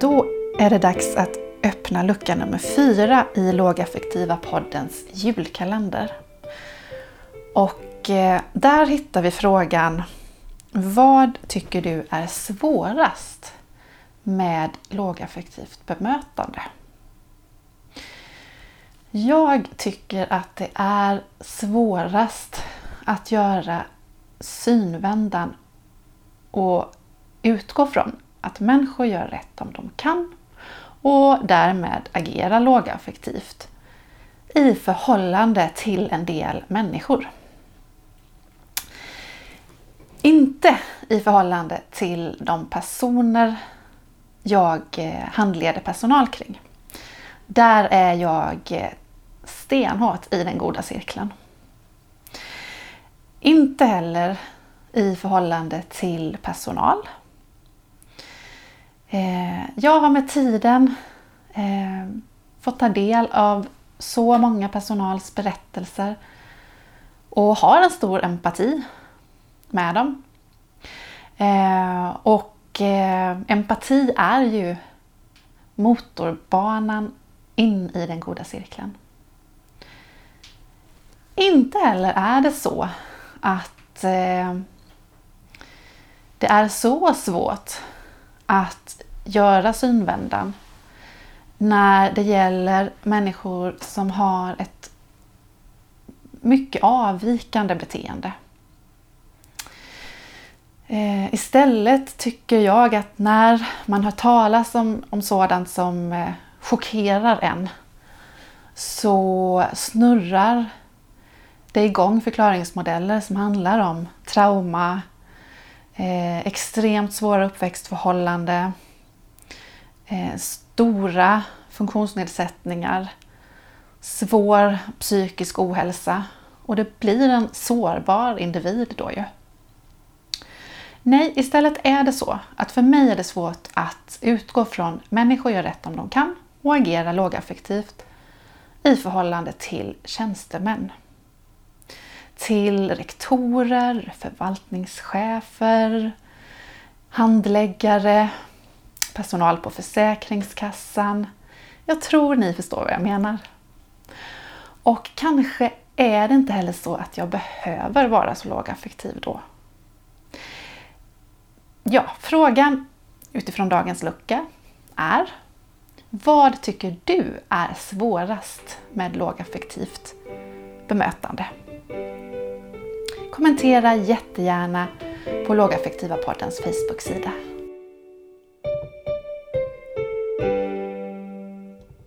Då är det dags att öppna lucka nummer fyra i Lågaffektiva poddens julkalender. Och eh, där hittar vi frågan Vad tycker du är svårast med lågaffektivt bemötande? Jag tycker att det är svårast att göra synvändan och utgå från att människor gör rätt om de kan och därmed agerar lågaffektivt i förhållande till en del människor. Inte i förhållande till de personer jag eh, handleder personal kring. Där är jag eh, stenhårt i den goda cirkeln. Inte heller i förhållande till personal. Eh, jag har med tiden eh, fått ta del av så många personals berättelser och har en stor empati med dem. Eh, och eh, empati är ju motorbanan in i den goda cirkeln. Inte heller är det så att eh, det är så svårt att göra synvändan när det gäller människor som har ett mycket avvikande beteende. Eh, istället tycker jag att när man hör talas om, om sådant som eh, chockerar en så snurrar det igång förklaringsmodeller som handlar om trauma, eh, extremt svåra uppväxtförhållanden, eh, stora funktionsnedsättningar, svår psykisk ohälsa och det blir en sårbar individ då ju. Nej, istället är det så att för mig är det svårt att utgå från människor gör rätt om de kan och agera lågaffektivt i förhållande till tjänstemän. Till rektorer, förvaltningschefer, handläggare, personal på Försäkringskassan. Jag tror ni förstår vad jag menar. Och kanske är det inte heller så att jag behöver vara så lågaffektiv då. Ja, frågan utifrån dagens lucka är vad tycker du är svårast med lågaffektivt bemötande? Kommentera jättegärna på Lågaffektiva poddens Facebook-sida.